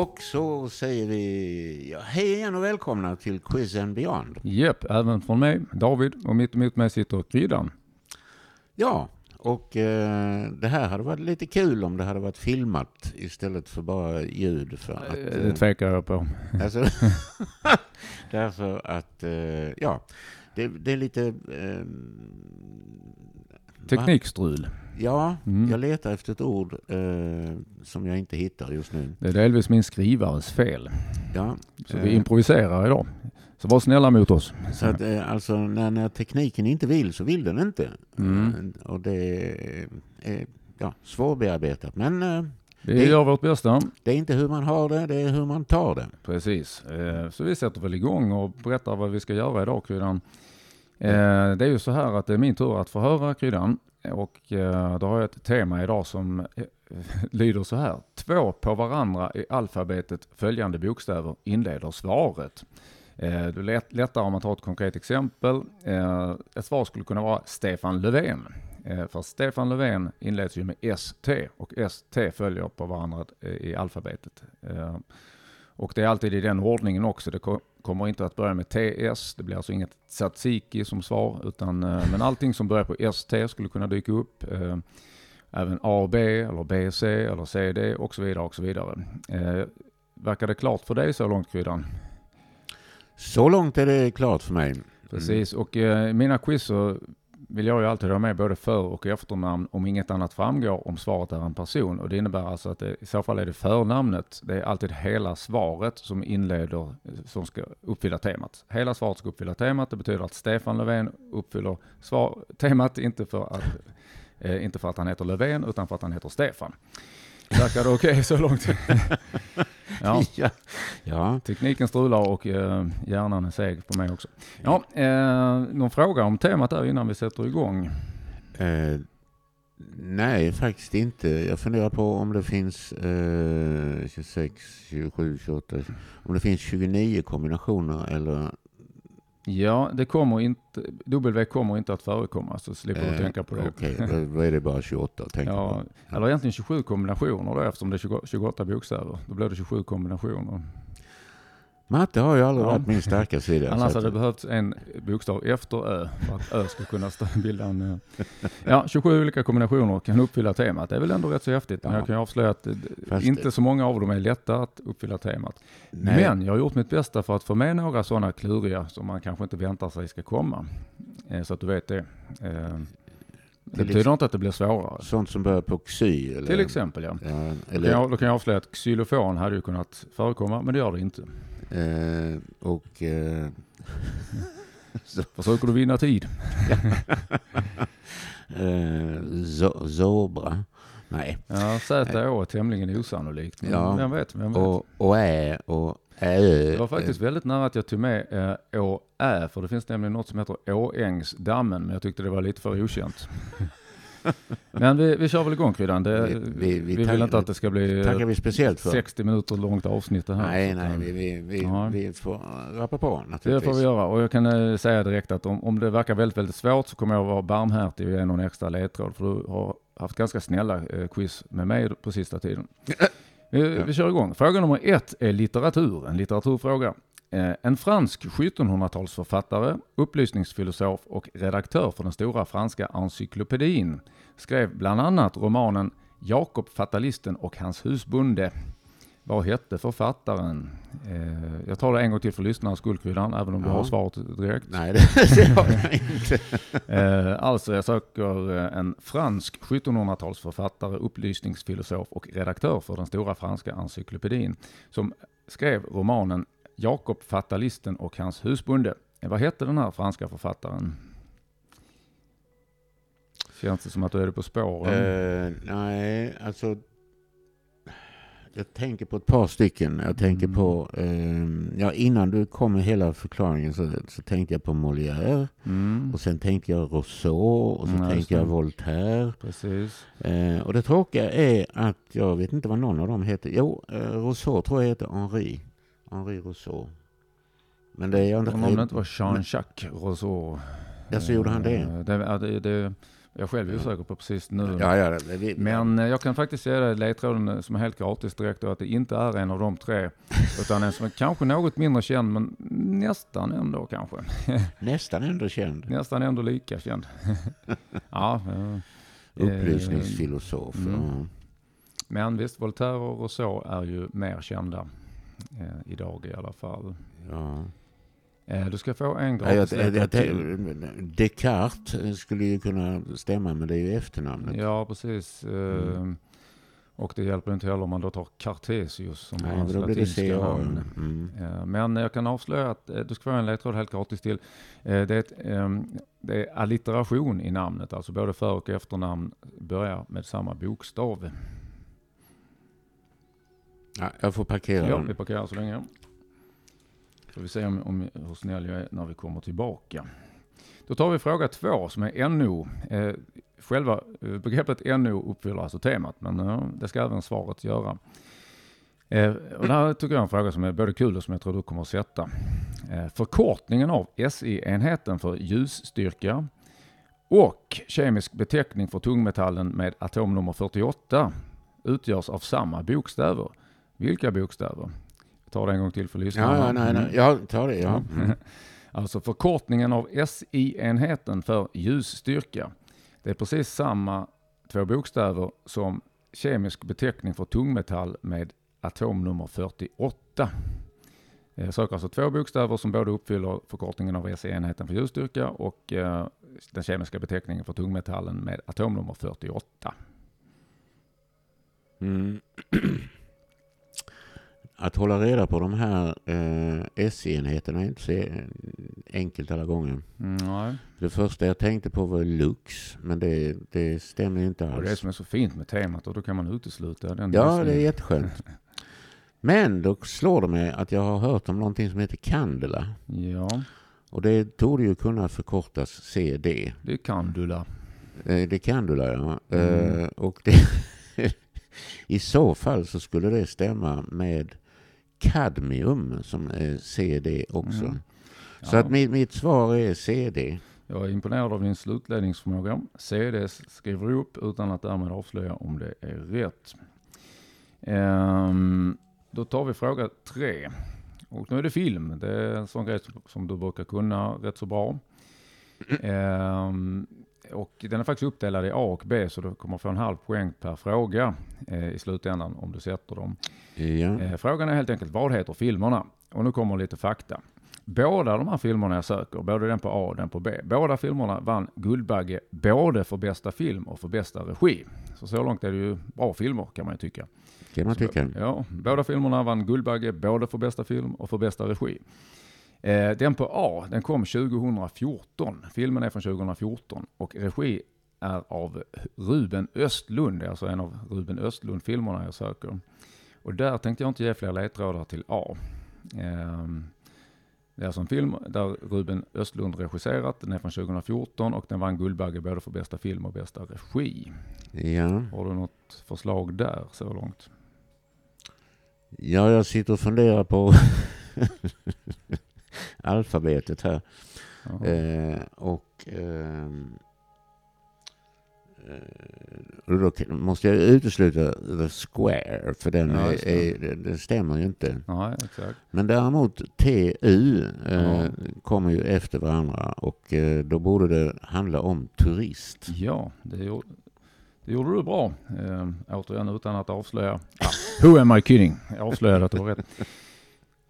Och så säger vi ja, hej igen och välkomna till Quiz and Beyond. Japp, även från mig, David, och mitt emot mig sitter Kryddan. Ja, och eh, det här hade varit lite kul om det hade varit filmat istället för bara ljud. För att, Det eh, tvekar jag på. alltså, därför att, eh, ja, det, det är lite... Eh, Teknikstrul. Ja, Mm. jag letar efter ett ord eh, som jag inte hittar just nu. Det är delvis min skrivares fel. Ja, Så eh, vi improviserar idag. Så var snälla mot oss. Så att, eh, alltså, när, när tekniken inte vill så vill den inte. Mm. Eh, Och det är ja, svårbearbetat. Men eh, Vi det- gör vårt bästa. det är inte hur man har det, det är hur man tar det. Precis. Eh, Så vi sätter väl igång och berättar vad vi ska göra idag, Kryddan. Eh, Det är ju så här att det är min tur att få höra Kryddan. Och eh, då har jag ett tema idag som eh, lyder så här. Två på varandra i alfabetet följande bokstäver inleder svaret. Eh, Det är lätt, lättare om man tar ett konkret exempel. Eh, Ett svar skulle kunna vara Stefan Löfven. Eh, för Stefan Löfven inleds ju med ST och ST följer på varandra eh, i alfabetet. Eh, och det är alltid i den ordningen också. Det kommer inte att börja med TS. Det blir alltså inget tzatziki som svar. Utan, eh, men allting som börjar på ST skulle kunna dyka upp. Eh, Även A och B eller B, C eller CD och så vidare och så vidare. Eh, Verkar det klart för dig så långt Kryddan? Så långt är det klart för mig. Precis, och eh, mina quiz så vill jag ju alltid ha med både för och efternamn om inget annat framgår om svaret är en person. Och det innebär alltså att det, i så fall är det förnamnet. Det är alltid hela svaret som inleder, som ska uppfylla temat. Hela svaret ska uppfylla temat. Det betyder att Stefan Löfven uppfyller svar, temat, inte för, att, eh, inte för att han heter Löfven, utan för att han heter Stefan. Verkar det okej så långt? ja. Ja. ja. Tekniken strular och eh, hjärnan är seg på mig också. Ja, eh, någon fråga om temat där innan vi sätter igång? Eh, nej, faktiskt inte. Jag funderar på om det finns eh, 26, 27, 28, om det finns 29 kombinationer eller Ja, det kommer inte, W kommer inte att förekomma så slipper du Eh, tänka på det. Okej, då, då är det bara 28 att tänka Ja, på. eller egentligen 27 kombinationer då eftersom det är 20 28 bokstäver. Då blir det 27 kombinationer. Matte har ju aldrig Ja. varit min starka sida. Annars hade det behövts en bokstav efter Ö för att Ö ska kunna bilda en... Ja, 27 olika kombinationer kan uppfylla temat. Det är väl ändå rätt så häftigt. Men Ja. jag kan ju avslöja att Fast- inte så många av dem är lätta att uppfylla temat. nej, Men jag har gjort mitt bästa för att få med några sådana kluriga som man kanske inte väntar sig ska komma. Eh, Så att du vet det. Eh, Det betyder inte att det blir svårare. sånt som börjar på xy. Eller, Till exempel ja. Ja, Då kan, eller, jag, då kan jag avslöja att xylofon hade ju kunnat förekomma, men det gör det inte. Eh, och... Eh, Försöker du vinna tid? eh, zo, zobra. Nej. Ja, Z är tämligen osannolikt. Men Ja. vem vet, vem vet. Och, och ä och ä. Det var faktiskt väldigt nära att jag tog med eh, Å, Ä, för det finns nämligen något som heter Åängsdammen, men jag tyckte det var lite för okänt. men vi, vi kör väl igång Kryddan. Det, Vi- vi, vi- vi vill inte att det ska bli vi speciellt för. 60 minuter långt avsnitt det här. Nej, nej, eh, vi, vi, vi, Ja. vi får rappa på Det naturligtvis. får vi göra och jag kan eh, säga direkt att om, om det verkar väldigt, väldigt svårt så kommer jag att vara barmhärtig och ge någon extra ledtråd för du har haft ganska snälla eh, quiz med mig på sista tiden. Vi, Ja. vi kör igång. Fråga nummer ett är litteratur, en litteraturfråga. Eh, En fransk 1700-talsförfattare, upplysningsfilosof och redaktör för den stora franska encyklopedin skrev bland annat romanen Jakob Fatalisten och hans husbonde. Vad hette författaren? Eh, jag tar det en gång till för lyssnarnas skull, Kryddan, även om du Ja. har svaret direkt. Nej, det, har jag inte. Eh, alltså, jag söker en fransk 1700-talsförfattare, upplysningsfilosof och redaktör för den stora franska encyklopedin som skrev romanen Jakob Fatalisten och hans husbonde. Eh, Vad hette den här franska författaren? Känns det som att du är det på spåren? Eh, nej, alltså. Jag tänker på ett par stycken. Jag tänker Mm. på, eh, ja innan du kom med hela förklaringen så, så tänkte jag på Molière. Mm, Och sen tänkte jag Rousseau och så Mm, tänkte jag. Voltaire. precis. Eh, och det tråkiga är att jag vet inte vad någon av dem heter. Jo, eh, Rousseau tror jag heter Henri. Henri Rousseau. Men det är jag inte... Om det inte var Jean-Jacques Rousseau. Ja, så gjorde han det. Eh, det, ja, det, det Jag själv är osäker på precis nu. Ja, ja, det, Men eh, jag kan faktiskt säga det, ledtråden som är helt gratis direkt att det inte är en av de tre. Utan en som är kanske något mindre känd, men nästan ändå kanske. Nästan ändå känd. Nästan ändå lika känd. ja, eh, Upplysningsfilosof. Mm. ja. men visst, Voltaire och så är ju mer kända idag i alla fall. Ja. Eh, du ska få en Ja, jag, gratis jag, jag. Descartes skulle ju kunna stämma, men det är ju efternamnet. Ja, precis. Eh, Mm. Och det hjälper inte heller om man då tar Cartesius som Nej, hans latinska namn. Mm. Eh, Men jag kan avslöja att eh, du ska få en ledtråd helt gratis till. Eh, Det är, ett, ehm, det är allitteration i namnet, alltså både för och efternamn börjar med samma bokstav. Ja, jag får parkera Ja, den. vi parkerar så länge. Får vi se om, om, hur snäll jag är när vi kommer tillbaka. Då tar vi fråga två som är NO. Eh, själva eh, begreppet NO uppfyller alltså temat, men eh, det ska även svaret göra. Eh, och det här tycker jag är en fråga som är både kul och som jag tror du kommer att sätta. Eh, förkortningen av SI-enheten för ljusstyrka och kemisk beteckning för tungmetallen med atomnummer 48 utgörs av samma bokstäver. Vilka bokstäver? Jag tar det en gång till för lyssnarna. Ja, nej, nej. Mm. Ja, ta det. Ja. Mm. Alltså förkortningen av SI-enheten för ljusstyrka. Det är precis samma två bokstäver som kemisk beteckning för tungmetall med atomnummer 48. Jag söker alltså två bokstäver som både uppfyller förkortningen av SI-enheten för ljusstyrka och eh, den kemiska beteckningen för tungmetallen med atomnummer 48. Mm. Att hålla reda på de här eh, S-enheterna är inte så eh, enkelt alla gånger. Mm, nej. Det första jag tänkte på var Lux, men det, det stämmer inte Och det är alls. som är så fint med temat och då kan man utesluta den Ja, det är jätteskönt. Men då slår det mig att jag har hört om någonting som heter Candela. Ja, Och det torde ju kunna förkortas CD. det är Candula. Eh, Det kan du ja. Mm. Eh, Och det, i så fall så skulle det stämma med kadmium som är CD också. Mm. Så Ja. att mitt, mitt svar är CD. Jag är imponerad av din slutledningsförmåga. CD skriver du upp utan att därmed avslöja om det är rätt. Ehm, då tar vi fråga tre. Och nu är det film. Det är en sån grej som- som du brukar kunna rätt så bra. Ehm, och den är faktiskt uppdelad i A och B så du kommer få en halv poäng per fråga eh, i slutändan om du sätter dem. Ja. Eh, Frågan är helt enkelt, vad heter filmerna? Och nu kommer lite fakta. Båda de här filmerna jag söker, både den på A och den på B, båda filmerna vann Guldbagge både för bästa film och för bästa regi. Så så långt är det ju bra filmer kan man ju tycka. kan man tycka. Ja, båda filmerna vann Guldbagge både för bästa film och för bästa regi. Eh, den på A, den kom 2014. Filmen är från 2014 och regi är av Ruben Östlund. Det är alltså en av Ruben Östlund-filmerna jag söker. Och där tänkte jag inte ge fler ledtrådar till A. Ehm, Det är alltså en film där Ruben Östlund regisserat. Den är från 2014 och den vann Guldbagge både för bästa film och bästa regi. Ja. Har du något förslag där så långt? ja, jag sitter och funderar på alfabetet här. Eh, och ehm, eh, då måste jag utesluta The Square, för den, Ja, är, är, den stämmer ju inte. Exakt. Men däremot TU eh, Ja. kommer ju efter varandra och eh, då borde det handla om turist. Ja, det gjorde, det gjorde du bra. Eh, återigen utan att avslöja. Who am I kidding? Jag avslöjade att det var rätt.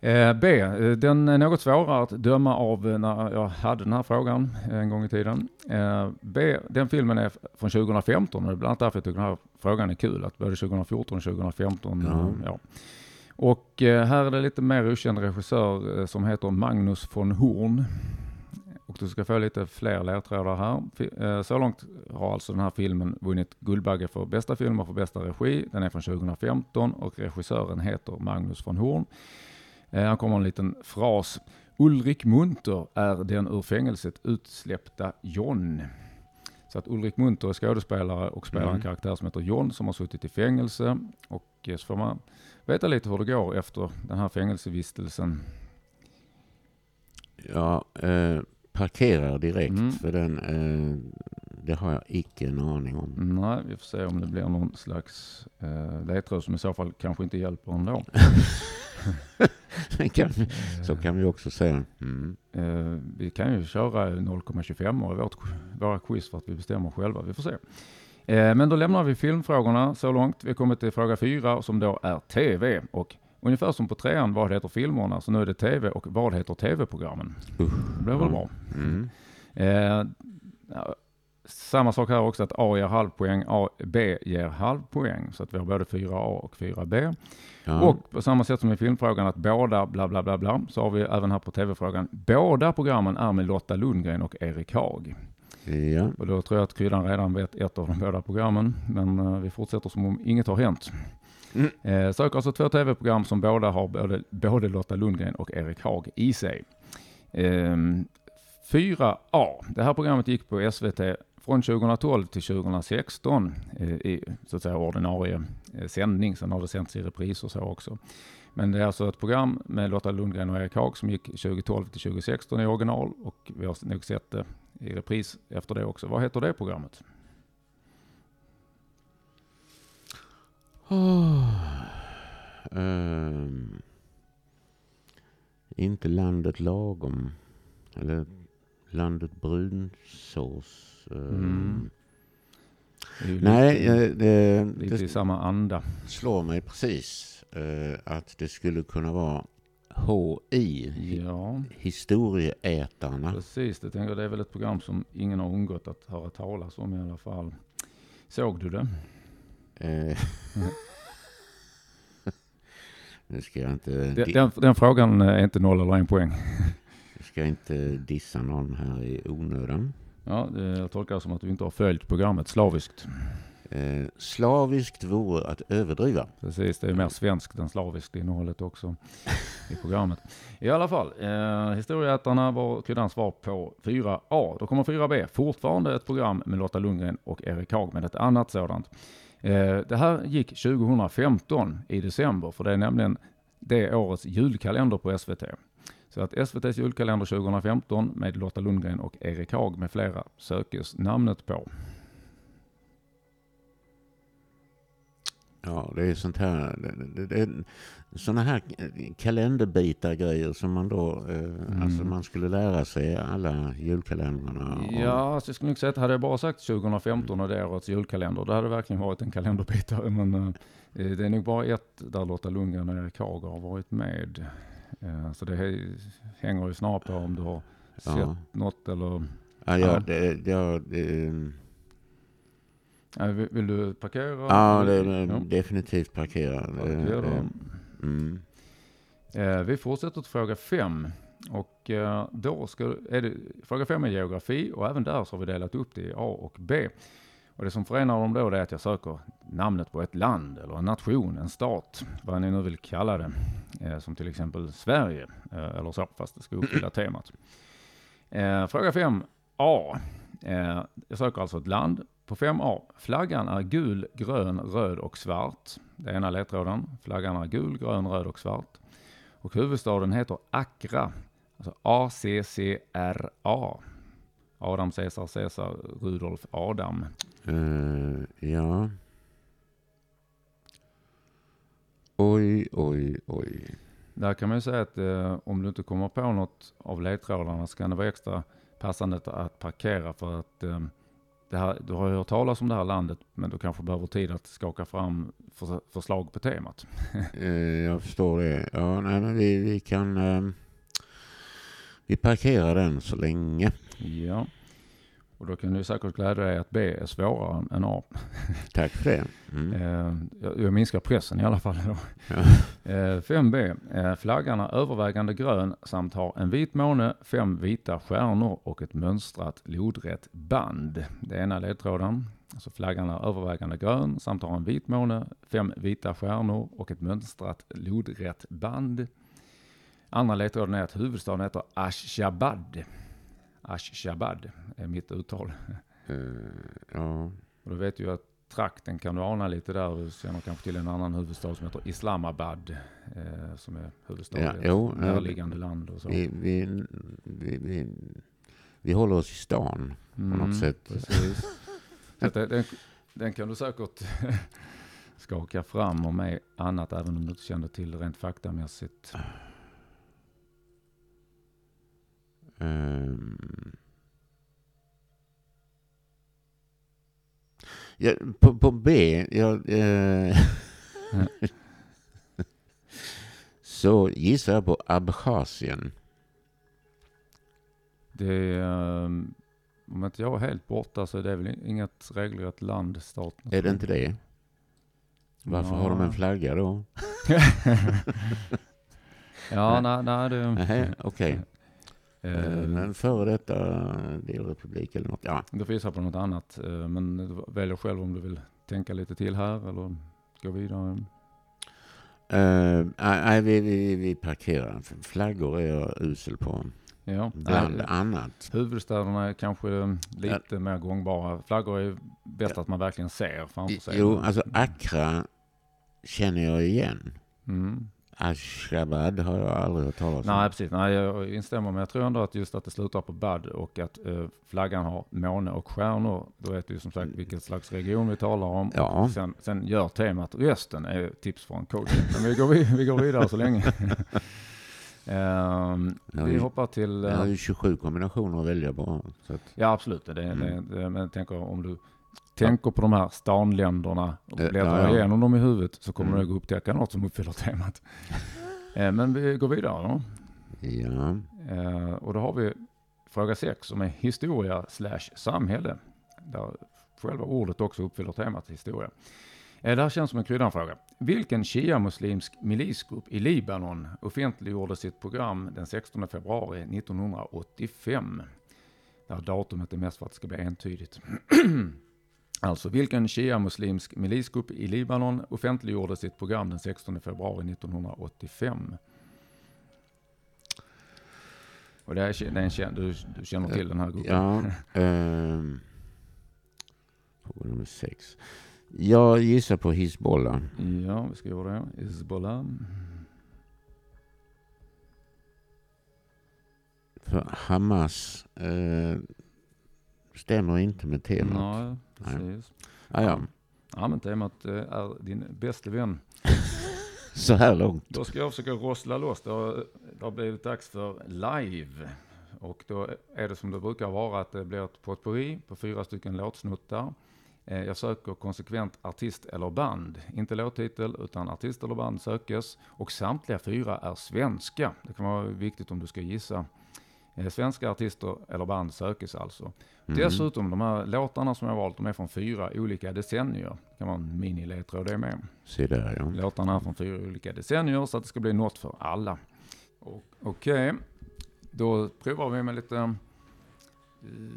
Eh, B. eh, Den är något svårare att döma av eh, när jag hade den här frågan en gång i tiden. B. Den filmen är från 2015 och det är bland annat därför jag tycker den här frågan är kul. Att både 2014 och 2015. Ja. eh, Ja. Och här är det lite mer okänd regissör som heter Magnus von Horn. Och du ska få lite fler ledtrådar här. Så långt har alltså den här filmen vunnit Guldbagge för bästa film och för bästa regi. Den är från 2015 och regissören heter Magnus von Horn. Eh, Han kommer en liten fras. Ulrik Munter är den ur fängelset utsläppta John. Så att Ulrik Munter är skådespelare och spelar en Mm. karaktär som heter John som har suttit i fängelse. Och eh, så får man veta lite hur det går efter den här fängelsevistelsen. Ja, eh, parkerar direkt Mm. för den, eh, det har jag icke en aning om. Nej, vi får se om det blir någon slags eh, ledtråd som i så fall kanske inte hjälper ändå. kan, så kan vi också säga. Mm. Eh, vi kan ju köra 0,25 i vårt, våra quiz för att vi bestämmer själva. Vi får se. Eh, men då lämnar vi filmfrågorna så långt. Vi kommer till fråga fyra som då är TV. Och ungefär som på trean, vad heter filmerna? Så nu är det TV och vad heter TV-programmen? Det blir väl bra. Mm. Eh, samma sak här också att A ger halvpoäng, A, B ger halvpoäng. Så att vi har både 4A och 4B. Ja. Och på samma sätt som i filmfrågan att båda bla bla bla bla så har vi även här på tv-frågan. Båda programmen är med Lotta Lundgren och Erik Haag. ja. Och då tror jag att kryddan redan vet ett av de båda programmen. Men eh, vi fortsätter som om inget har hänt. Mm. Eh, söker alltså två tv-program som båda har både, både Lotta Lundgren och Erik Haag i sig. Ehm, 4A. Det här programmet gick på SVT från 2012 till 2016 eh, i så att säga ordinarie eh, sändning. Sen har det sänts i repriser och så också. Men det är alltså ett program med Lotta Lundgren och Erik Haag som gick 2012 till 2016 i original och vi har nog sett det i repris efter det också. Vad heter det programmet? Oh, um, inte landet lagom. Eller landet brunsås. Mm. Det är ju Nej, lite, eh, det, lite i det samma anda. slår mig precis eh, att det skulle kunna vara HI. Ja, Historieätarna. precis. Det, tänker det är väl ett program som ingen har undgått att höra talas om i alla fall. Såg du det? Eh. nu ska jag inte, Den, den, den frågan är inte noll eller en poäng. jag ska inte dissa någon här i onödan. Ja, jag tolkar det som att du inte har följt programmet slaviskt. Eh, slaviskt vore att överdriva. Precis, det är mer svenskt än slaviskt innehållet också i programmet. I alla fall, eh, Historieätarna var kryddans svar på 4A. Då kommer 4B, fortfarande ett program med Lotta Lundgren och Erik Haag, men ett annat sådant. Eh, det här gick 2015 i december, för det är nämligen det årets julkalender på SVT. Så att SVTs julkalender 2015 med Lotta Lundgren och Erik Haag med flera sökes namnet på. Ja, det är sånt här, det, det, det, såna här kalenderbitar grejer som man då, eh, alltså man skulle lära sig alla julkalendrarna. om. Ja, alltså jag skulle nog säga att hade jag bara sagt 2015 och det årets julkalender, då hade det verkligen varit en kalenderbitare. Men eh, det är nog bara ett där Lotta Lundgren och Erik Haag har varit med. Eh, så det hänger ju snarare på om du har sett Ja. något eller... Ja, Ja. ja, det, ja, det, vill, vill du parkera? ja, det är Ja. definitivt parkera. Parkera. Mm. Eh, vi fortsätter till fråga fem. Och eh, då ska, är det, fråga fem är geografi och även där så har vi delat upp det i A och B. Och det som förenar dem då är att jag söker namnet på ett land eller en nation, en stat, vad ni nu vill kalla det. Eh, som till exempel Sverige eh, eller så, fast det ska uppfylla temat. Eh, fråga 5A. Eh, jag söker alltså ett land. På 5A. Flaggan är gul, grön, röd och svart. Det är ena ledtråden. Flaggan är gul, grön, röd och svart. Och huvudstaden heter Accra. Alltså A-C-C-R-A. Adam, Caesar, Caesar, Rudolf, Adam. Eh, ja. Oj, oj, oj. Där kan man ju säga att eh, om du inte kommer på något av ledtrådarna så kan det vara extra passande att- parkera för att eh, här, du har ju hört talas om det här landet men du kanske behöver tid att skaka fram förs- förslag på temat. Eh, jag förstår det. Ja, nej, men vi, vi kan... ehm, vi parkerar den så länge. Ja, och då kan du säkert glädja dig att B är svårare än A. Tack för det. Mm. Eh, jag, jag minskar pressen i alla fall. Då. Ja. Eh, 5B. Eh, flaggan är övervägande grön samt har en vit måne, fem vita stjärnor och ett mönstrat lodrätt band. Det är ena ledtråden. Alltså flaggan är övervägande grön samt har en vit måne, fem vita stjärnor och ett mönstrat lodrätt band. Andra ledtråden är att huvudstaden heter Ashshabad. Ashshabad är mitt uttal. Eh, ja. Och du vet ju att trakten kan du ana lite där. Du känner kanske till en annan huvudstad som heter Islamabad. Eh, som är huvudstad Ja, i jo, ett ja. närliggande land och så. Vi, vi, vi, vi, vi håller oss i stan på Mm, något sätt. Precis. Så att det, den, den kan du säkert skaka fram om med annat, även om du inte kände till rent faktamässigt. Ehm. Ja, på, på B, jag, eh, så gissar jag på Abchasien. Det um, om inte jag är helt borta så är det väl inget regelrätt land, stat. Är det inte det? Varför har de en flagga då? ja, nej, nej det... Okej. Eh, Men före detta delrepublik eller något. Ja, Du får gissa på något annat, eh, men du väljer själv om du vill tänka lite till här eller gå vidare. Eh, nej, vi, vi, vi parkerar. Flaggor är jag usel på. Ja. Bland Eh, annat. Huvudstäderna är kanske lite mer gångbara. Flaggor är bäst att man verkligen ser framför sig. Jo, alltså Accra känner jag igen. Mm. Ashabad har jag aldrig hört talas om. Nej, precis. Nej, jag instämmer, men jag tror ändå att just att det slutar på bad och att eh, flaggan har måne och stjärnor, då vet du ju som sagt vilken slags region vi talar om. Ja. Sen, sen gör temat resten är tips från coachen. Men vi går, vi går vidare så länge. Ehm, Ja, vi vi- hoppar till... Jag har eh, ju 27 kombinationer att välja på. Att, Ja, absolut. Det, det, Mm. det, men jag tänker om du tänker på de här stanländerna och Eh, letar ja, igenom dem i huvudet så kommer Mm. du nog upptäcka något som uppfyller temat. Eh, men vi går vidare då. ja. Eh, och då har vi fråga 6 som är historia slash samhälle. Där själva ordet också uppfyller temat historia. Det här känns som en kryddanfråga. Vilken shia-muslimsk milisgrupp i Libanon offentliggjorde sitt program den 16 februari 1985? Där datumet är mest för att det ska bli entydigt. alltså, vilken shia-muslimsk milisgrupp i Libanon offentliggjorde sitt program den 16 februari 1985? Och det är, det är en, du, du känner till den här gruppen? Ja. ehm, fråga nummer sex. Jag gissar på Hizbollah. Ja, vi ska göra det. Hizbollah. För Hamas eh, stämmer inte med temat. Nej. Precis. Ah, ja. Ja, men temat eh, är din bästa vän. Så här långt. Då ska jag försöka rossla loss. Det har, det har blivit dags för live. Och då är det som det brukar vara att det blir ett potpourri på fyra stycken låtsnuttar. Eh, Jag söker konsekvent artist eller band. Inte låttitel utan artist eller band sökes. Och samtliga fyra är svenska. Det kan vara viktigt om du ska gissa. Eh, Svenska artister eller band sökes alltså. Mm. Dessutom, de här låtarna som jag valt, de är från fyra olika decennier. Det kan vara en miniledtråd det med. Se där ja. Låtarna är från fyra olika decennier så att det ska bli något för alla. Okej, då provar vi med lite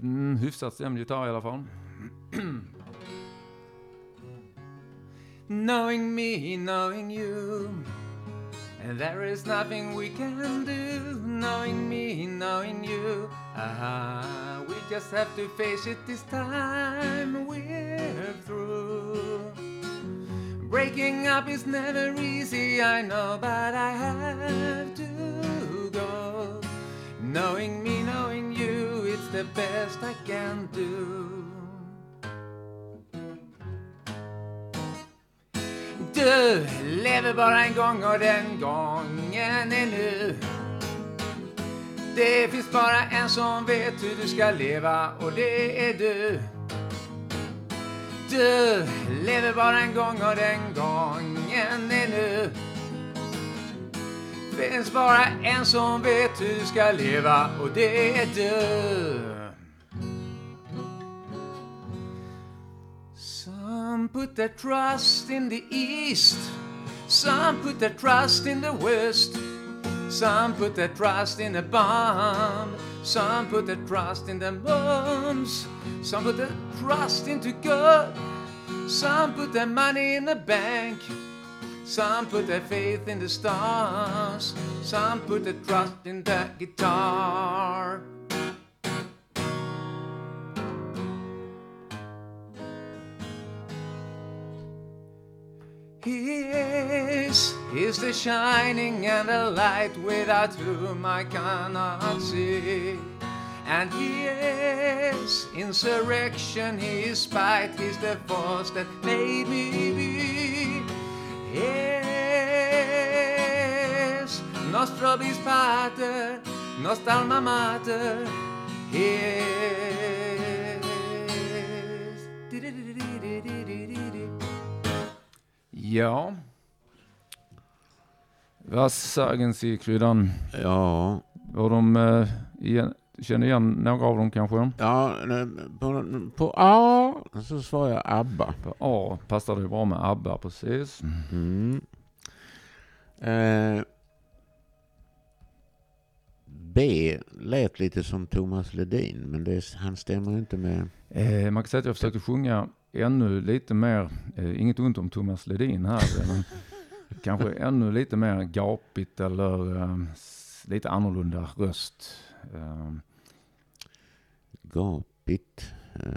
mm, hyfsat stämd gitarr i alla fall. knowing me, knowing you And there is nothing we can do Knowing me, knowing you ah, We just have to face it this time We're through Breaking up is never easy, I know, but I have to go. Knowing me, knowing you, it's the best I can do. Du lever bara en gång och den gången är nu. Det finns bara en som vet hur du ska leva och det är du. Du lever bara en gång och den gången är nu. Finns bara en som vet hur du ska leva och det är du. Some put their trust in the east. Some put their trust in the west. Some put their trust in a bomb. Some put their trust in the bombs. Some put their trust into God. Some put their money in the bank. Some put their faith in the stars. Some put their trust in the guitar. His is the shining and the light without whom I cannot see. And he is insurrection is spite, he's the force that made me be. He is nostro bis pater, nostra alma mater, yes. Ja. Vad sagen Sie, kryddan? Ja, Var de, eh, igen, känner igen några av dem kanske? ja på, på A så svarar jag ABBA. På A passar det bra med ABBA, precis. Mm. Eh, B lät lite som Thomas Ledin, men det, han stämmer inte med... Eh, man kan säga att jag försökte sjunga ännu lite mer, eh, inget ont om Thomas Ledin här, men kanske ännu lite mer gapigt eller eh, lite annorlunda röst. Eh, Gapigt. Eh,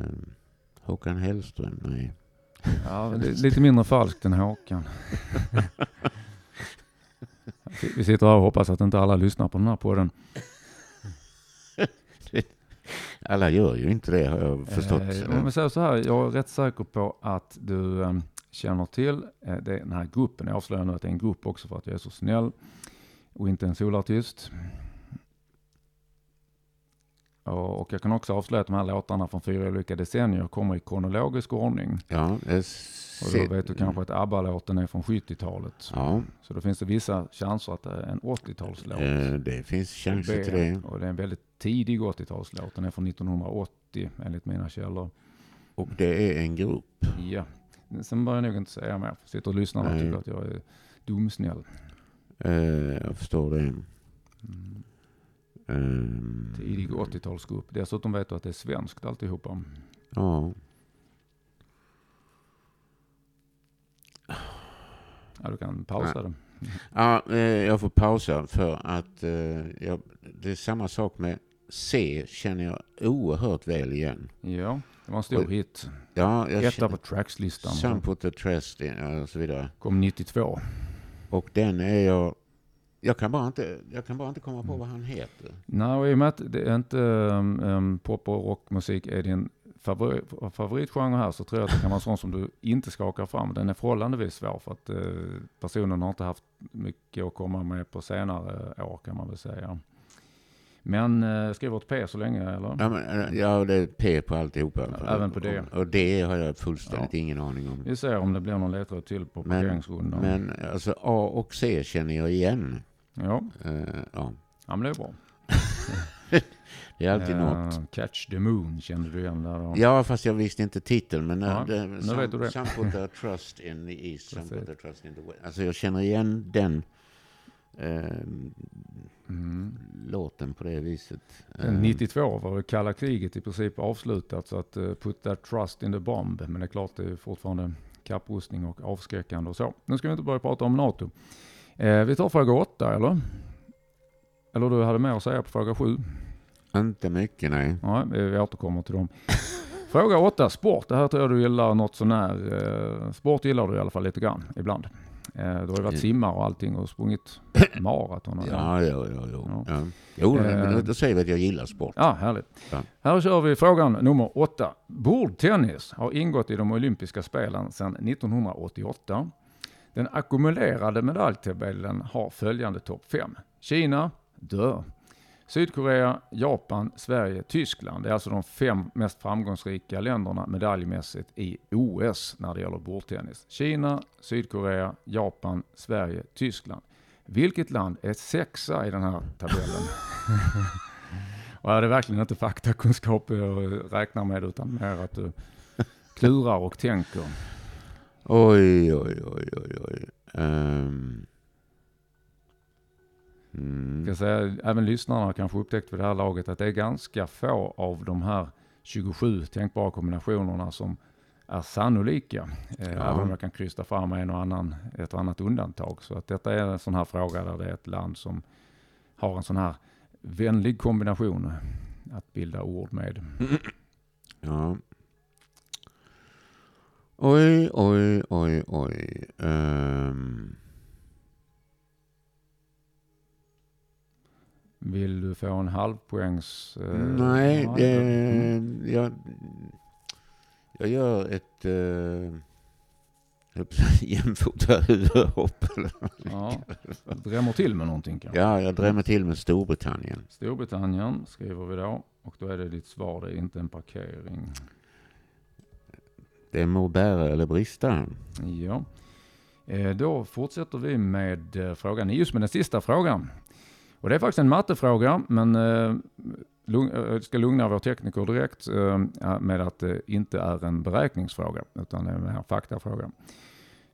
Håkan Hellström, nej. ja, li- lite mindre falskt än Håkan. Vi sitter här och hoppas att inte alla lyssnar på den här podden. Alla gör ju inte det har jag förstått. Eh, så här, jag är rätt säker på att du eh, känner till eh, det, den här gruppen. Jag avslöjar nu att det är en grupp också för att jag är så snäll och inte en solartist. Och jag kan också avslöja att de här låtarna från fyra olika decennier kommer i kronologisk ordning. Ja, Och då vet du kanske att ABBA-låten är från 70-talet. Ja, Så då finns det vissa chanser att det är en 80-talslåt. eh, det finns chanser till det. Och det är en väldigt tidig 80-talslåt. Den är från 1980 enligt mina källor. Och det är en grupp. Ja, sen börjar jag nog inte säga mer. Sitter och lyssnar och Nej. tycker att jag är dumsnäll. Eh, jag förstår det. Mm. Ehm, Tidig 80-talsgrupp. Dessutom vet du att det är svenskt alltihopa. Ja. Ja, du kan pausa det. Ja, eh, jag får pausa för att eh, jag, det är samma sak med C känner jag oerhört väl igen. Ja, det var en stor Och- hit. Ja, jag Etta på trackslistan. Some put the trust in och så vidare. Kom 92. Och den är jag, jag kan bara inte, jag kan bara inte komma på vad han heter. Nej, och i och med att det är inte um, um, pop och rockmusik är din favori, favoritgenre här så tror jag att det kan vara en sån som du inte skakar fram. Den är förhållandevis svår för att eh, personen har inte haft mycket att komma med på senare år kan man väl säga. Men eh, skriver ett P så länge eller? Ja, men, eh, ja det är P på alltihopa. Även på det. Och, och det har jag fullständigt ingen aning om. Vi ser om det blir någon ledtråd till på Men- parkeringsrundan. Men alltså A och C känner jag igen. Ja, Eh, ja. ja, men det är bra. Det är alltid Eh, något. Catch the Moon kände du igen där då? Ja, fast jag visste inte titeln. Men Ja, ja, det, nu some, vet du det. some put their trust in the east, some put their trust in the west. Alltså jag känner igen den eh, Mm. låten på det viset. Sen Eh, 92 var det kalla kriget i princip avslutat så att uh, put that trust in the bomb. Men det är klart det är fortfarande kapprustning och avskräckande och så. Nu ska vi inte börja prata om NATO. Eh, vi tar fråga 8 eller? Eller du hade mer att säga på fråga 7? Inte mycket, nej. Nej, vi återkommer till dem. Fråga 8, sport. Det här tror jag du gillar något sånär. Eh, sport gillar du i alla fall lite grann ibland. Eh, du har ju varit Mm. simmare och allting och sprungit maraton. och- Ja, ja, ja. ja. Ja. Jo, Eh. men då, då säger vi att jag gillar sport. Ja, härligt. Ja. Här kör vi frågan nummer åtta. Bordtennis har ingått i de olympiska spelen sedan 1988. Den ackumulerade medaljtabellen har följande topp fem. Kina, dö. Sydkorea, Japan, Sverige, Tyskland. Det är alltså de fem mest framgångsrika länderna medaljmässigt i OS när det gäller bordtennis. Kina, Sydkorea, Japan, Sverige, Tyskland. Vilket land är sexa i den här tabellen? Och är det verkligen inte faktakunskap jag räknar med utan mer att du klurar och tänker. Oj, oj, oj, oj, oj. Ehm. Mm. Ska säga, även lyssnarna kanske upptäckt vid det här laget att det är ganska få av de här 27 tänkbara kombinationerna som är sannolika. Eh, Ja. Även om jag kan krysta fram en och annan, ett och annat undantag. Så att detta är en sån här fråga där det är ett land som har en sån här vänlig kombination att bilda ord med. Ja. Oj, oj, oj, oj. Ehm. Vill du få en halvpoängs... eh, Nej, det, mm. jag, jag gör ett säga jämfota huvudhopp. Ja, drämmer till med någonting kanske. Ja, jag drämmer till med Storbritannien. Storbritannien skriver vi då. Och då är det ditt svar, det är inte en parkering. Det må bära eller brista. Ja. Eh, då fortsätter vi med eh, frågan, just med den sista frågan. Och det är faktiskt en mattefråga, men eh, jag ska lugna vår tekniker direkt med att det inte är en beräkningsfråga, utan en är en faktafråga.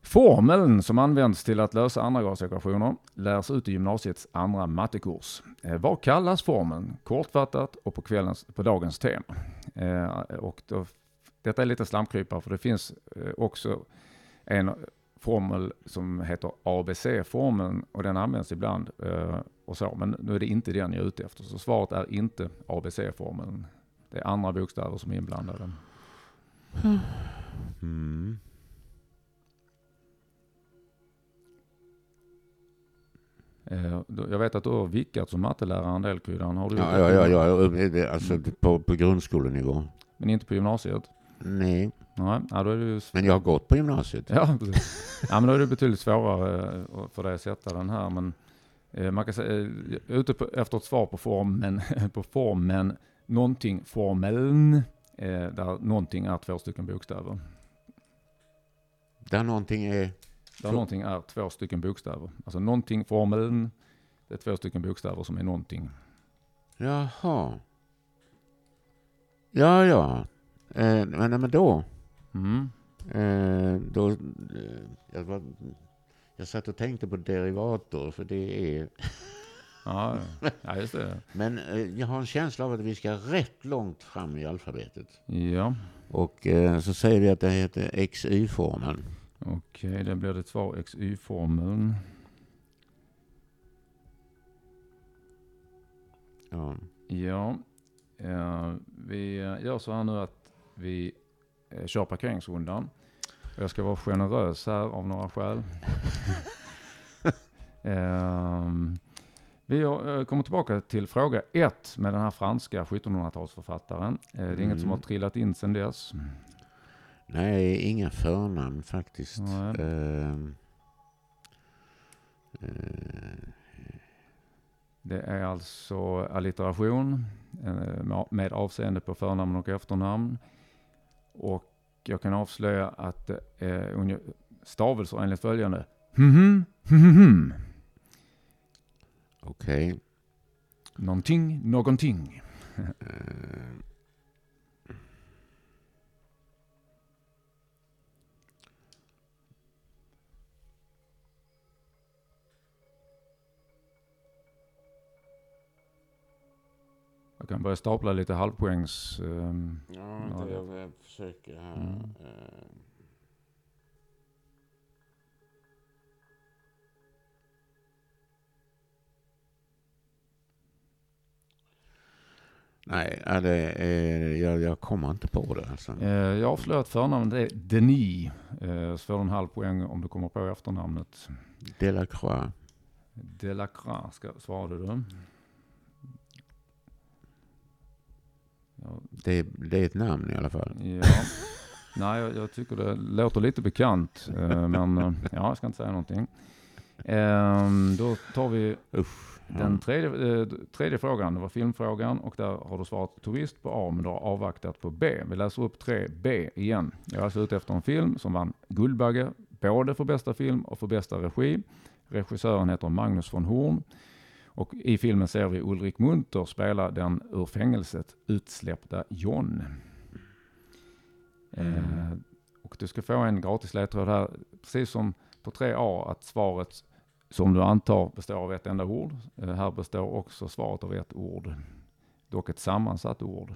Formeln som används till att lösa andragradsekvationer lärs ut i gymnasiets andra mattekurs. Vad kallas formeln? Kortfattat och på, kvällens, på dagens tema. Och då, detta är lite slamkrypare för det finns eh, också en formel som heter ABC-formeln och den används ibland eh, och så. Men nu är det inte den jag är ute efter. Så svaret är inte ABC-formeln. Det är andra bokstäver som är inblandade. Mm. Eh, då- Jag vet att du har vickat som mattelärare en del Kryddan. Har du gjort Ja, ja, ja, ja, alltså på, på grundskolenivå. Men inte på gymnasiet? Nej, Nej, ja, då är ju... men jag har gått på gymnasiet. Ja, precis. ja, men då är det betydligt svårare eh, för dig att sätta den här. Men eh, man kan säga, eh, ute på, efter ett svar på formen, på formen, någonting, formeln, där någonting är två stycken bokstäver. Där någonting är... Där Så- någonting är två stycken bokstäver. Alltså någonting, formeln, det är två stycken bokstäver som är någonting. Jaha. Ja, ja. Eh, men, men då... Mm. Eh, då eh, jag, var, jag satt och tänkte på derivator, för det är... Ja, ja, just det. Men eh, jag har en känsla av att vi ska rätt långt fram i alfabetet. Ja, Och eh, så säger vi att det heter XY-formeln. okej, det blir det svar XY-formeln. Ja. Ja, vi gör så här nu att vi eh, kör parkeringsrundan. Jag ska vara generös här av några skäl. Ehm, vi har- eh, kommer tillbaka till fråga ett med den här franska 1700-talsförfattaren. Eh, det är inget som har Mm. trillat in sedan dess. Nej, inga förnamn faktiskt. Eh, eh, Det är alltså allitteration med- med avseende på förnamn och efternamn. Och jag kan avslöja att unge- stavelser enligt följande. Mhm, mhm, Okej. Någonting, någonting. Kan börja stapla lite halvpoängs... ehm, ja, Ja, det det- jag, jag försöker här. Mm. Eh, Nej, det är, jag, jag kommer inte på det. Alltså. eh, jag avslöjar att förnamnet är Denis. Eh, så får du en halv poäng om du kommer på efternamnet. Delacroix. Delacroix, ska, svarade du. Det, det är ett namn i alla fall. Ja. Nej, jag, jag tycker det låter lite bekant. eh, men eh, ja, jag ska inte säga någonting. Ehm, då tar vi Usch. den Ja. tredje, eh, tredje frågan. Det var filmfrågan och där har du svarat turist på A men du har avvaktat på B. Vi läser upp 3B igen. Jag är alltså ute efter en film som vann Guldbagge både för bästa film och för bästa regi. Regissören heter Magnus von Horn. Och i filmen ser vi Ulrik Munter spela den ur fängelset utsläppta John. Eh, och du ska få en gratis ledtråd här, precis som på 3A, att svaret som du antar består av ett enda ord. Eh, här består också svaret av ett ord. Dock ett sammansatt ord.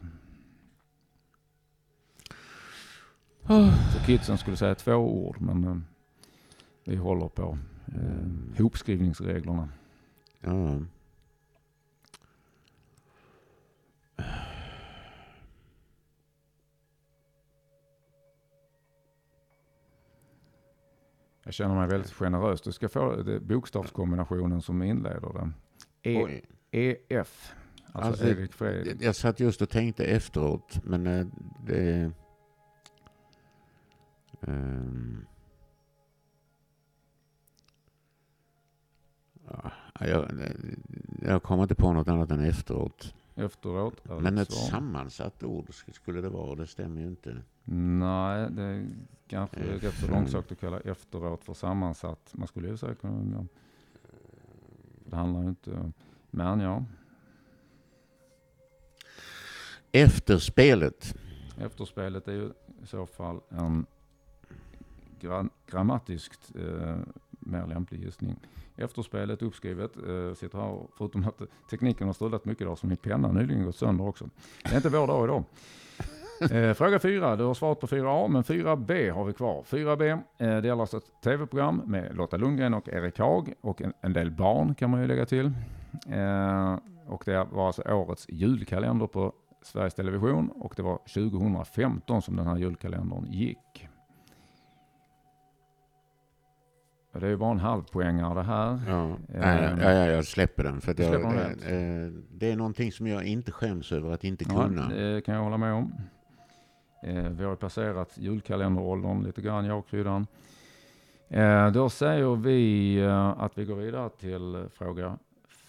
Så kidsen skulle säga två ord, men eh, vi håller på eh, hopskrivningsreglerna. Ja. Jag känner mig väldigt generös. Du ska få bokstavskombinationen som inleder den. E-. EF. Alltså, Alltså, Erik Fredrik. Jag satt just och tänkte efteråt, men eh, det... ehm, ja, jag, jag kommer inte på något annat än efteråt. Efteråt. är Men ett sammansatt ord sk- skulle det vara, det stämmer ju inte. Nej, det är kanske F- rätt så långsökt att kalla efteråt för sammansatt. Man skulle ju säga kunna... Det handlar ju inte... Men ja, Efterspelet. efterspelet är ju i så fall en gra- grammatiskt eh, mer lämplig gissning. Efterspelet uppskrivet, eh, sitter här, förutom att tekniken har strulat mycket idag, så min penna nyligen gått sönder också. Det är inte vår dag idag. Eh, fråga 4, du har svarat på 4A, men 4B har vi kvar. 4B, eh, det gäller alltså ett tv-program med Lotta Lundgren och Erik Haag och en, en del barn kan man ju lägga till. Eh, och det var alltså årets julkalender på Sveriges Television och det var 2015 som den här julkalendern gick. Det är ju bara en halvpoängare det här. Ja, nej, ja, ja, jag släpper den. För jag, släpper den eh, det är någonting som jag inte skäms över att inte Ja, kunna. det kan jag hålla med om. Vi har passerat julkalenderåldern lite grann, jag och kryddan. Då säger vi att vi går vidare till fråga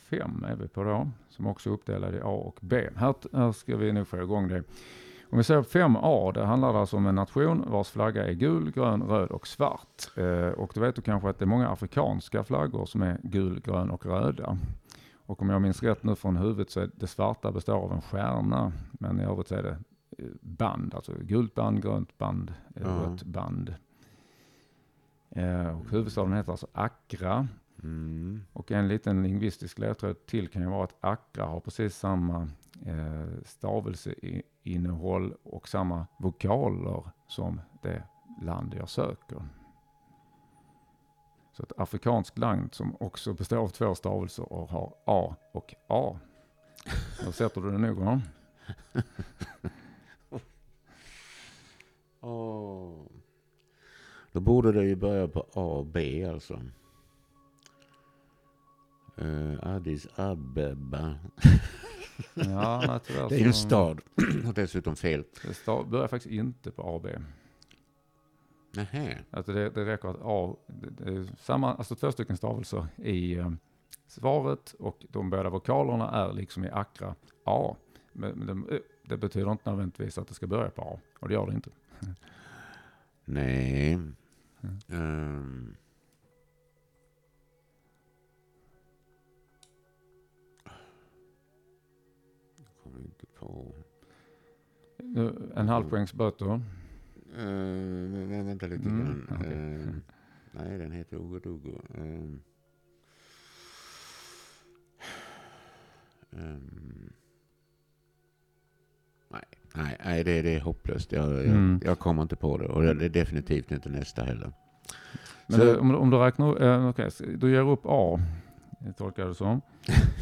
fem är vi på då, som också är uppdelad i A och B. Här, här ska vi nog få igång det. Om vi säger 5A, det handlar alltså om en nation vars flagga är gul, grön, röd och svart. Eh, och du vet du kanske att det är många afrikanska flaggor som är gul, grön och röda. Och om jag minns rätt nu från huvudet så är det svarta består av en stjärna, men i övrigt så är det eh, band, alltså gult band, grönt band, Ja. rött band. Eh, och huvudstaden heter alltså Accra. Mm. Och en liten lingvistisk ledtråd till kan ju vara att Accra har precis samma Eh, stavelseinnehåll och samma vokaler som det land jag söker. Så ett afrikanskt land som också består av två stavelser och har A och A. Då sätter du det nog va? oh. Då borde det ju börja på A och B alltså. Uh, Addis Abeba. Ja, nej, tyvärr Det är ju en så- stad. Och dessutom fel. Det börjar faktiskt inte på AB. Nähä. Alltså det, det räcker att A, det, samma, alltså två stycken stavelser i eh, svaret och de båda vokalerna är liksom i Accra A. Men, men det, eh, det betyder inte nödvändigtvis att det ska börja på A och det gör det inte. Nej. Mm. Ehm. På. En halv poängs böter. Uh, vänta lite Mm, grann. okej. Ehm, nej, den heter Ouagadougou. Um, um, nej, nej, nej det, det är hopplöst. Jag, Mm. jag kommer inte på det. Och det är definitivt inte nästa heller. Men Så- det, om, du- om du räknar, eh, okej, så du ger upp A, det tolkar jag det som.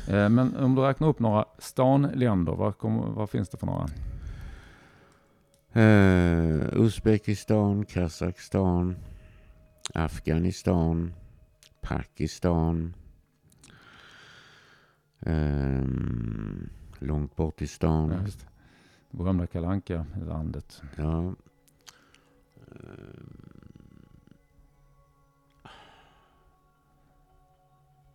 Men om du räknar upp några stanländer, vad, kommer, vad finns det för några? Uh, Uzbekistan, Kazakstan, Afghanistan, Pakistan. ehm, långt bort i stan. Ja, just. Det berömda kalanka landet Ja. Ehm,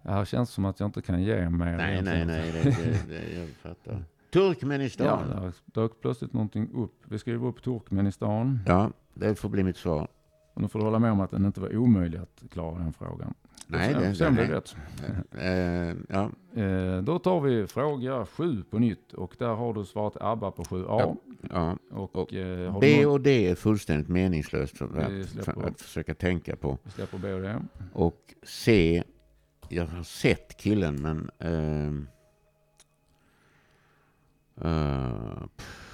Ja, här känns det som att jag inte kan ge mer. nej, nej, nej. Det, det, det, jag fattar. Turkmenistan. Ja, Ja, där dök plötsligt någonting upp. Vi skriver upp Turkmenistan. det får bli mitt svar. Och nu får du hålla med om att den inte var omöjlig att klara den frågan. Nej, Sen- det, Sen det, blev det rätt. Ehm, ja. Eh, då tar vi fråga sju på nytt. Och där har du svarat ABBA på 7A. ja. Och, Och eh, B och D är fullständigt meningslöst att, släpper. att försöka tänka på. vi släpper B och D. Och C, jag har sett killen men... eh, pff,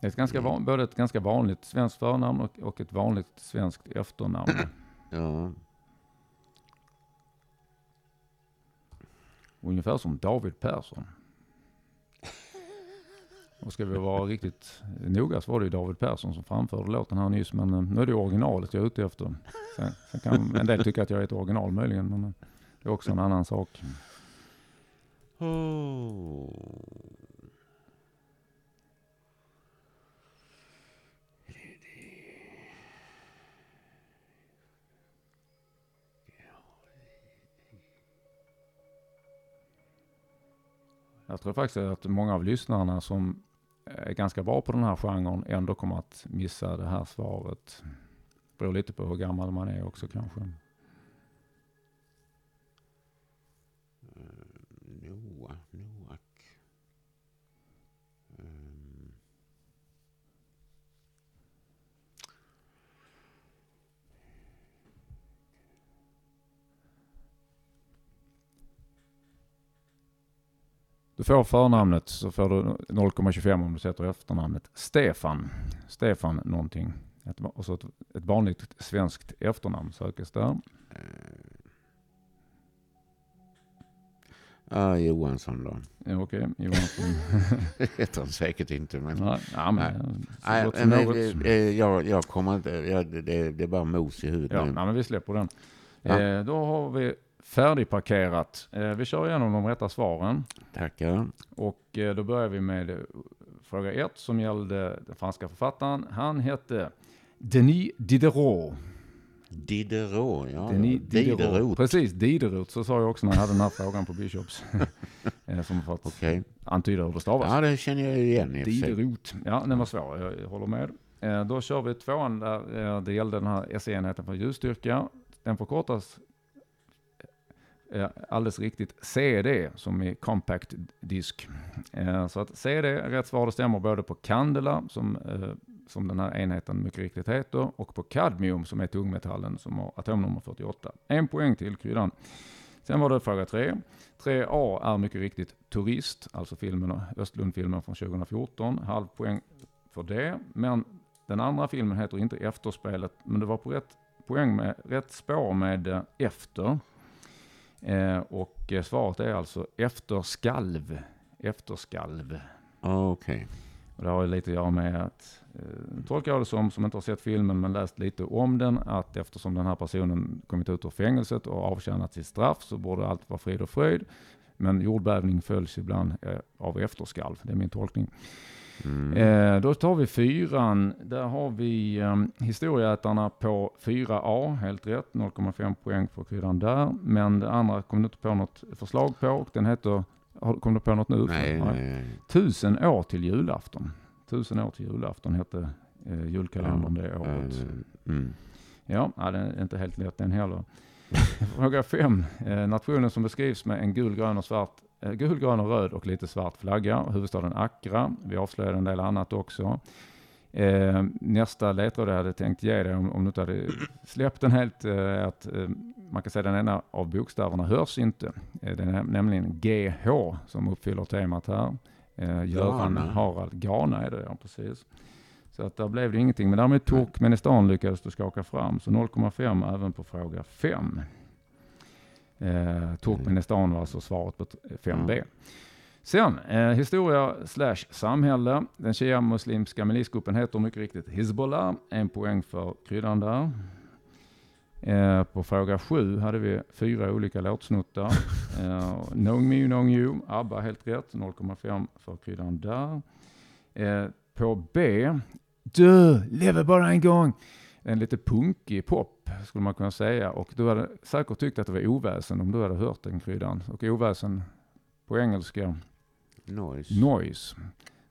Det är ett ganska Mm. van, både ett ganska vanligt svenskt förnamn och, och ett vanligt svenskt efternamn. ja. Ungefär som David Persson. Och ska vi vara riktigt noga så var det ju David Persson som framförde låten här nyss. Men eh, nu är det originalet jag är ute efter. Sen, sen kan en del tycka att jag är ett original möjligen. Men eh, det är också en annan sak. Oh. Jag tror faktiskt att många av lyssnarna som Eh, ganska bra på den här genren ändå kommer att missa det här svaret. Beror lite på hur gammal man är också kanske. Får förnamnet så får du 0,25 om du sätter efternamnet Stefan. Stefan någonting. Ett, och så ett, ett vanligt svenskt efternamn sökes där. Ja, Johansson då. Ja, Okej, Johansson. Det heter han säkert inte. Men, Nej, ja, men, nej, som men, något. eh, eh, jag, jag kommer inte, jag, det, det är bara mos i huvudet Ja, nej, men vi släpper den. Ja. Eh, då har vi färdigparkerat. Eh, vi kör igenom de rätta svaren. Tackar. Och eh, då börjar vi med eh, fråga ett som gällde den franska författaren. Han hette Denis Diderot. Diderot, ja. Denis Diderot. Diderot. Precis, Diderot. Så sa jag också när jag hade den här frågan på Bishops. som fått Okej. antyda hur det stavas. Ja, det känner jag igen i för. Diderot. Ja, den var svår. Jag, håller med. Då kör vi tvåan där det gällde den här SE-enheten för ljusstyrka. Den förkortas eh, alldeles riktigt CD som i compact disk. Eh, så att CD är rätt svar. Det stämmer både på candela som, eh, som den här enheten mycket riktigt heter och på kadmium som är tungmetallen som har atomnummer 48. En poäng till kryddan. Sen var det fråga 3. 3A är mycket riktigt Turist, alltså filmen, Östlundfilmen från 2014. Halv poäng för det. Men den andra filmen heter inte Efterspelet, men det var på rätt poäng med rätt spår med eh, Efter. Eh, och eh, svaret är alltså Efterskalv. Efterskalv. Okej. Och det har ju lite att göra med att, eh, tolkar jag det som, som inte har sett filmen men läst lite om den, att eftersom den här personen kommit ut ur fängelset och avtjänat sitt straff så borde allt vara frid och fröjd. Men jordbävning följs ibland eh, av efterskalv, det är min tolkning. Mm. Eh, då tar vi fyran. Där har vi eh, historieätarna på 4A, helt rätt. 0,5 poäng för kryddan där. Men det andra kom du inte på något förslag på. Och den heter, kom du på något nu? Nej, nej, nej. Tusen år till julafton. Tusen år till julafton hette eh, julkalendern det året. Eh, Mm. Ja, ja, den är inte helt lätt den heller. Fråga fem. Eh, nationen som beskrivs med en gul, grön och svart, gul, grön och röd och lite svart flagga. Huvudstaden Accra. Vi avslöjade en del annat också. Eh, nästa ledtråd jag hade tänkt ge dig om, om du inte hade släppt den helt, eh, att eh, man kan säga den ena av bokstäverna hörs inte. Eh, det är näm- nämligen GH som uppfyller temat här. Eh, Göran Ghana. Harald Ghana är det, ja precis. Så att där blev det ingenting. Men därmed Turkmenistan lyckades du skaka fram. Så 0,5 även på fråga 5. Eh, Turkmenistan var alltså svaret på t- 5b. Sen, eh, historia slash samhälle. Den shia-muslimska milisgruppen heter mycket riktigt Hizbollah. En poäng för kryddan där. Eh, på fråga 7 hade vi fyra olika låtsnuttar. Eh, Knowing Me, Knowing You, ABBA helt rätt. 0,5 för kryddan där. Eh, på B, Du lever bara en gång. En lite punkig pop skulle man kunna säga. Och du hade säkert tyckt att det var oväsen om du hade hört den kryddan. Och oväsen på engelska, Noise. Noise.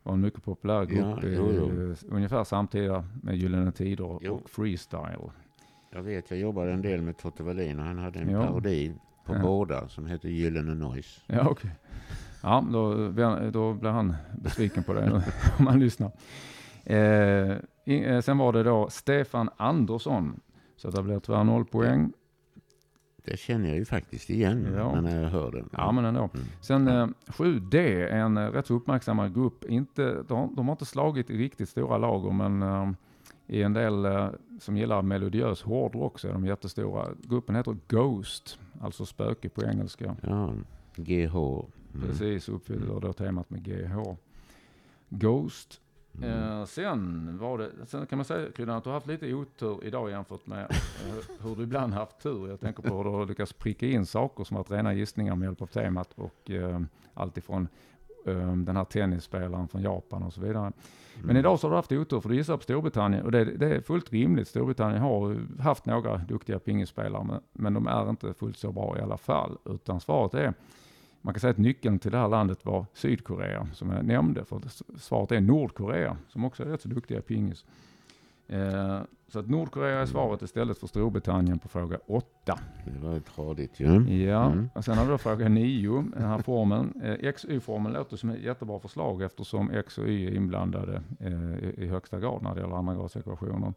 var en mycket populär grupp. Ja, jo, jo. Ungefär samtida med Gyllene Tider Jo. och Freestyle. Jag vet, jag jobbade en del med Totte Wallin och han hade en Ja. parodi på Ja. båda som hette Gyllene Noise. Ja, okej. Ja, då, då blir han besviken på det om han lyssnar. Eh, eh, sen var det då Stefan Andersson. Så det blir tyvärr noll poäng. Det känner jag ju faktiskt igen Ja. när jag hör det. Ja, men ändå. Mm. Sen eh, 7D är en eh, rätt så uppmärksammad grupp. Inte, de, de har inte slagit i riktigt stora lager, men eh, i en del eh, som gillar melodiös hårdrock så är de jättestora. Gruppen heter Ghost, alltså spöke på engelska. Ja, GH. Mm. Precis, uppfyller då temat med GH. Ghost. Mm. Eh, sen var det, sen kan man säga Kryddan att du har haft lite otur idag jämfört med eh, hur du ibland haft tur. Jag tänker på hur du har lyckats pricka in saker som varit rena gissningar med hjälp av temat och eh, allt ifrån eh, den här tennisspelaren från Japan och så vidare. Men Mm. idag så har du haft otur för du gissar på Storbritannien och det, det är fullt rimligt. Storbritannien har haft några duktiga pingisspelare men, men de är inte fullt så bra i alla fall. Utan svaret är, man kan säga att nyckeln till det här landet var Sydkorea som jag nämnde. För att svaret är Nordkorea som också är rätt så duktiga i pingis. Eh, så att Nordkorea är svaret istället för Storbritannien på fråga 8. Det var tradigt ju. Ja, Mm. och sen har vi då fråga 9, den här formeln. Eh, XY-formeln låter som ett jättebra förslag eftersom X och Y är inblandade eh, i, i högsta grad när det gäller andra grads ekvationer.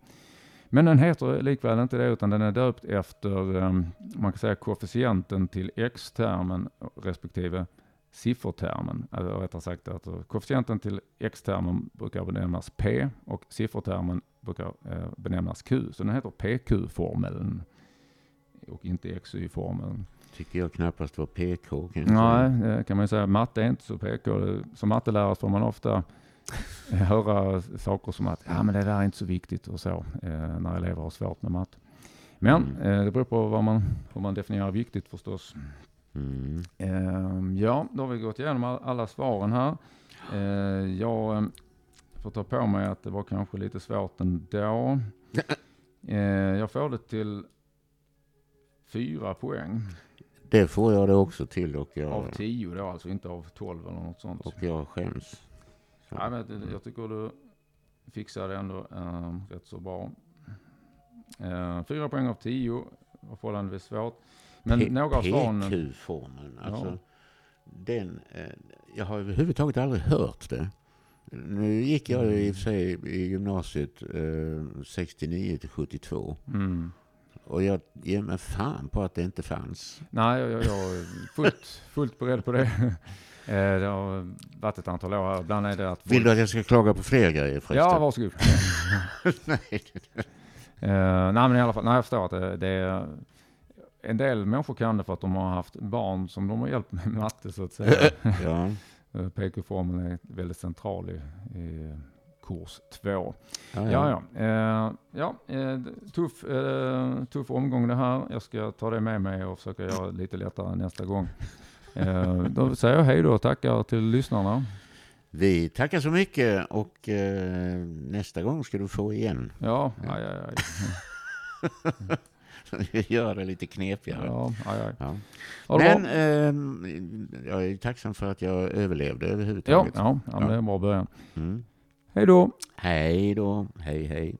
Men den heter likväl inte det utan den är döpt efter, eh, man kan säga koefficienten till X-termen respektive siffertermen. Eller rättare sagt, att koefficienten till X-termen brukar benämnas P och siffertermen brukar eh, benämnas Q. Så den heter PQ-formeln och inte XY-formeln. Tycker jag knappast var PK. Kan Nej, det kan man ju säga. Matte är inte så PK. Som mattelärare får man ofta höra saker som att ja, men det där är inte så viktigt och så eh, när elever har svårt med matte. Men Mm. eh, det beror på vad man, hur man definierar viktigt förstås. Mm. Eh, ja, då har vi gått igenom all- alla svaren här. Eh, jag eh, får ta på mig att det var kanske lite svårt ändå. Eh, jag får det till fyra poäng. Det får jag det också till och jag, Av tio då, alltså inte av tolv eller något sånt. och jag skäms. Ja, men jag tycker du fixar det ändå eh, rätt så bra. Eh, fyra poäng av tio var förhållandevis svårt. Men P- några av svaren... PQ-formeln. Alltså, Ja. den, eh, jag har överhuvudtaget aldrig hört det. Nu gick jag i och för sig i gymnasiet eh, 69 till 72. Mm. Och jag ger mig fan på att det inte fanns. Nej, jag, jag, jag är fullt, fullt beredd på det. Eh, det har varit ett antal år här. Ibland är det att... Vill du att jag ska klaga på fler grejer förresten? Ja, varsågod. Nej. Eh, nej, men i alla fall, nej, jag förstår att det, det är... En del människor kan det för att de har haft barn som de har hjälpt med matte så att säga. ja. Eh, PQ-formeln är väldigt central i, i kurs två. Ja, Ja, ja. Eh, ja eh, tuff, tuff omgång det här. Jag ska ta det med mig och försöka göra det lite lättare nästa gång. Eh, då säger jag hej då och tackar till lyssnarna. Vi tackar så mycket och eh, nästa gång ska du få igen. Ja, aj, aj, aj. Gör det lite knepigare. Ja, aj, aj. Ja. Men eh, jag är tacksam för att jag överlevde Ja, överhuvudtaget. ja, ja, men det är en bra början. Mm. Hej då! Hej då. Hej hej.